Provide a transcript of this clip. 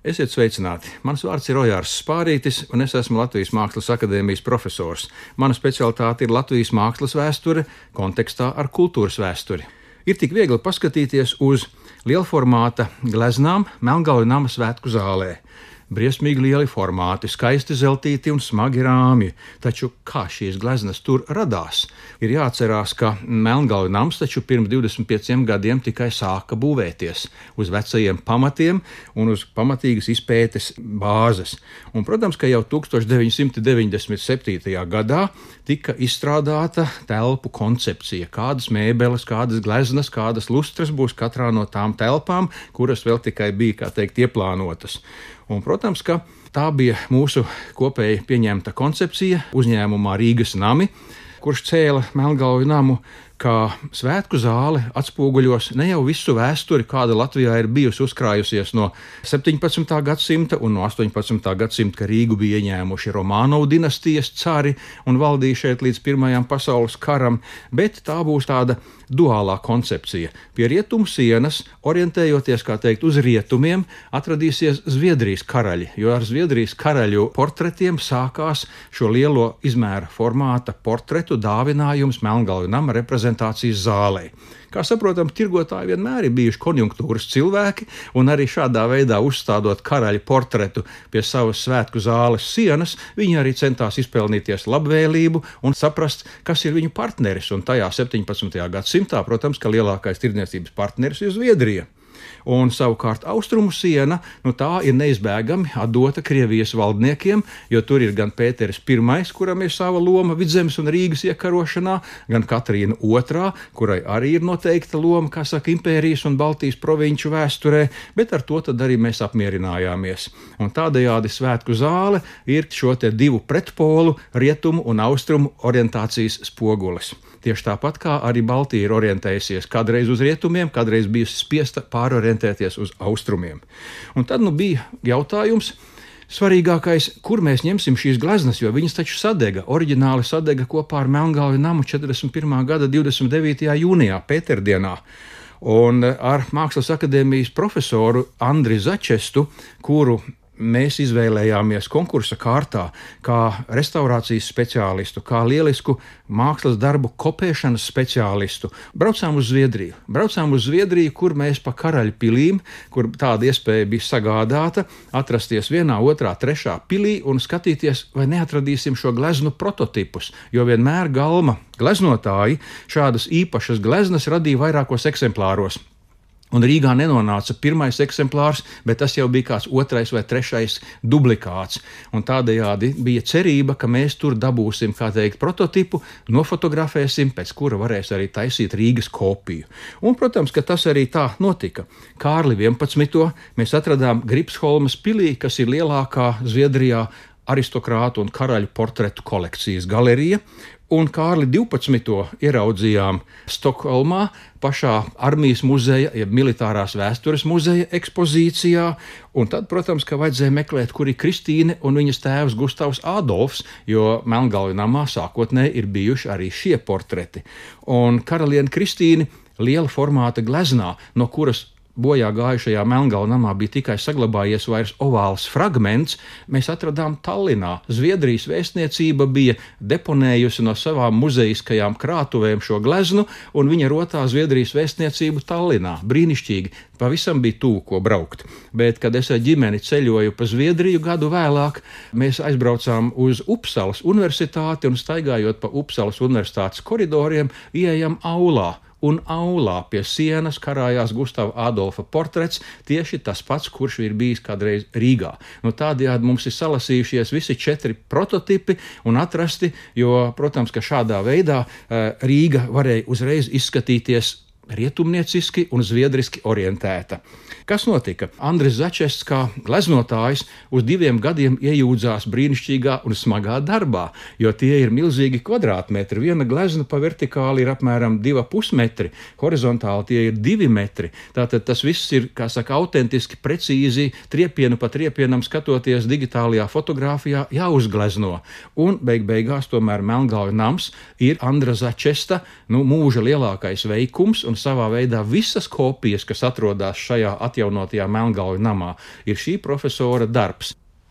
Esiet sveicināti! Mans vārds ir Ojārs Spārītis, un es esmu Latvijas Mākslas akadēmijas profesors. Mana specialitāte ir Latvijas mākslas vēsture kontekstā ar kultūras vēsturi. Ir tik viegli paskatīties uz lielformāta gleznām Melngauja nama svētku zālē briesmīgi lieli formāti, skaisti zeltīti un smagi rāmji. Taču kā šīs gleznas tur radās? Ir jāatcerās, ka Melngalvi nams taču pirms 25 gadiem tikai sāka būvēties uz vecajiem pamatiem un uz pamatīgas izpētes bāzes. Un, protams, ka jau 1997. gadā tika izstrādāta telpu koncepcija, kādas mēbeles, kādas gleznas, kādas lustras būs katrā no tām telpām, kuras vēl tikai bija, kā teikt, ieplānotas. Un, protams, ka tā bija mūsu kopēji pieņemta koncepcija uzņēmumā Rīgas nami, kurš cēla Melngalvu namu ka svētku zāle atspoguļos ne jau visu vēsturi, kāda Latvijā ir bijusi uzkrājusies no 17. gadsimta un no 18. gadsimta, kad Rīgu bija ieņēmuši Romanovas dinastijas cari un valdīja šeit līdz Pirmajam pasaules karam, bet tā būs tāda duālā koncepcija. Pie rietumu sienas, orientējoties teikt, uz rietumiem, atradīsies Zviedrijas karaļi, jo ar Zviedrijas karaļu portretiem sākās šo lielo izmēra formāta portretu dāvinājums Melngalvi nama reprezentācijai prezentācijas zālē. Kā saprotam, tirgotāji vienmēr ir bijuši konjunktūras cilvēki, un arī šādā veidā uzstādot karaļa portretu pie savas svētku zāles sienas, viņi arī centās izpelnīties labvēlību un saprast, kas ir viņu partneris. Un tajā 17. gadsimtā, protams, ka lielākais tirdzniecības partneris ir Zviedrija un savukārt austrumu siena nu, ir neizbēgami atdota Krievijas valdniekiem, jo tur ir gan Pēters I, kuram ir sava loma Vidzemes un Rīgas iekarošanā, gan Katrīna II, kurai arī ir noteikta loma, kā saka, impērijas un Baltijas provinču vēsturē, bet ar to arī mēs apmierinājāmies. Un tādējādi svētku zāle ir šo divu pretpolu, rietumu un austrumu orientācijas spogulis. Tieši tāpat kā arī Baltija ir orientējusies kādreiz uz rietumiem, kādreiz bijusi spiesta pārorientēties uz austrumiem. Un tad nu bija jautājums. Svarīgākais, kur mēs ņemsim šīs gleznas, jo viņas taču sadega. Oriģināli sadega kopā ar Melngāju namu 41. gada 29. jūnijā, Pēterdienā. Un ar Mākslas akadēmijas profesoru Andriu Začestu, kuru mēs izvēlējāmies konkursa kārtā kā restaurācijas speciālistu, kā lielisku mākslas darbu kopēšanas speciālistu. Braucām uz Zviedriju. Braucām uz Zviedriju, kur mēs pa karaļu pilīm, kur tāda iespēja bija sagādāta, atrasties vienā, otrā, trešā pilī un skatīties, vai neatradīsim šo gleznu prototipus, jo vienmēr galma gleznotāji šādas īpašas gleznas radīja vairākos eksemplāros. Un Rīgā nenonāca pirmais eksemplārs, bet tas jau bija kāds otrais vai trešais duplikāts. Un tādējādi bija cerība, ka mēs tur dabūsim, kā teikt, prototipu, nofotografēsim, pēc kura varēs arī taisīt Rīgas kopiju. Un, protams, ka tas arī tā notika. Kārli 11. mēs atradām Gripsholmas pilī, kas ir lielākā Zviedrijā aristokrātu un karaļu portretu kolekcijas galerija, un Kārli 12. ieraudzījām Stokholmā, pašā armijas muzeja, jeb militārās vēstures muzeja ekspozīcijā. Un tad, protams, ka vajadzēja meklēt, kur ir Kristīne un viņas tēvs Gustavs Adolfs, jo Melngalvi namā sākotnēji ir bijuši arī šie portreti. Un karaliene Kristīne liela formāta gleznā, no kuras bojā gājušajā Melngāla namā bija tikai saglabājies vairs ovāls fragments, mēs atradām Tallinā. Zviedrijas vēstniecība bija deponējusi no savām muzejiskajām krātuvēm šo gleznu, un viņa rotā Zviedrijas vēstniecību Tallinā. Brīnišķīgi, pavisam bija tuvu, ko braukt. Bet, kad es ar ģimeni ceļoju pa Zviedriju gadu vēlāk, mēs aizbraucām uz Upsalas universitāti un staigājot pa Upsalas universitātes koridoriem, ieejam aulā un aulā pie sienas karājās Gustavs Adolfa portrets, tieši tas pats, kurš ir bijis kādreiz Rīgā. Nu, tādējādi mums ir salasījušies visi četri prototipi un atrasti, jo, protams, ka šādā veidā eh, Rīga varēja uzreiz izskatīties rietumnieciski un zviedriski orientēta. Kas notika? Andris Začests, kā gleznotājs, uz diviem gadiem iejūdzās brīnišķīgā un smagā darbā, jo tie ir milzīgi kvadrātmetri. Viena glezna pa vertikāli ir apmēram 2,5 metri, horizontāli tie ir 2 metri. Tātad tas viss ir, kā saka, autentiski, precīzi, triepienu pa triepienam skatoties digitālajā fotografijā jāuzglezno. Un beig beigās tomēr Melngāja nams ir Andra Začesta nu, mūža lielākais veikums un savā veidā visas kopijas, kas atrodas šajā atjaunotajā Melngalvju namā, ir šī profesora darbs.